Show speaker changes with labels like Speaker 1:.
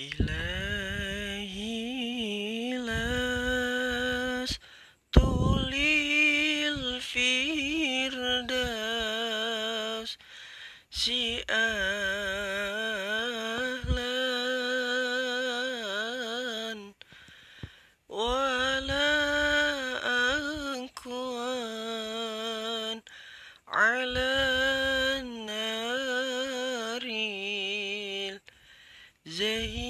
Speaker 1: إلهي لست للفردوس أهلا ولا أكون على النار زهير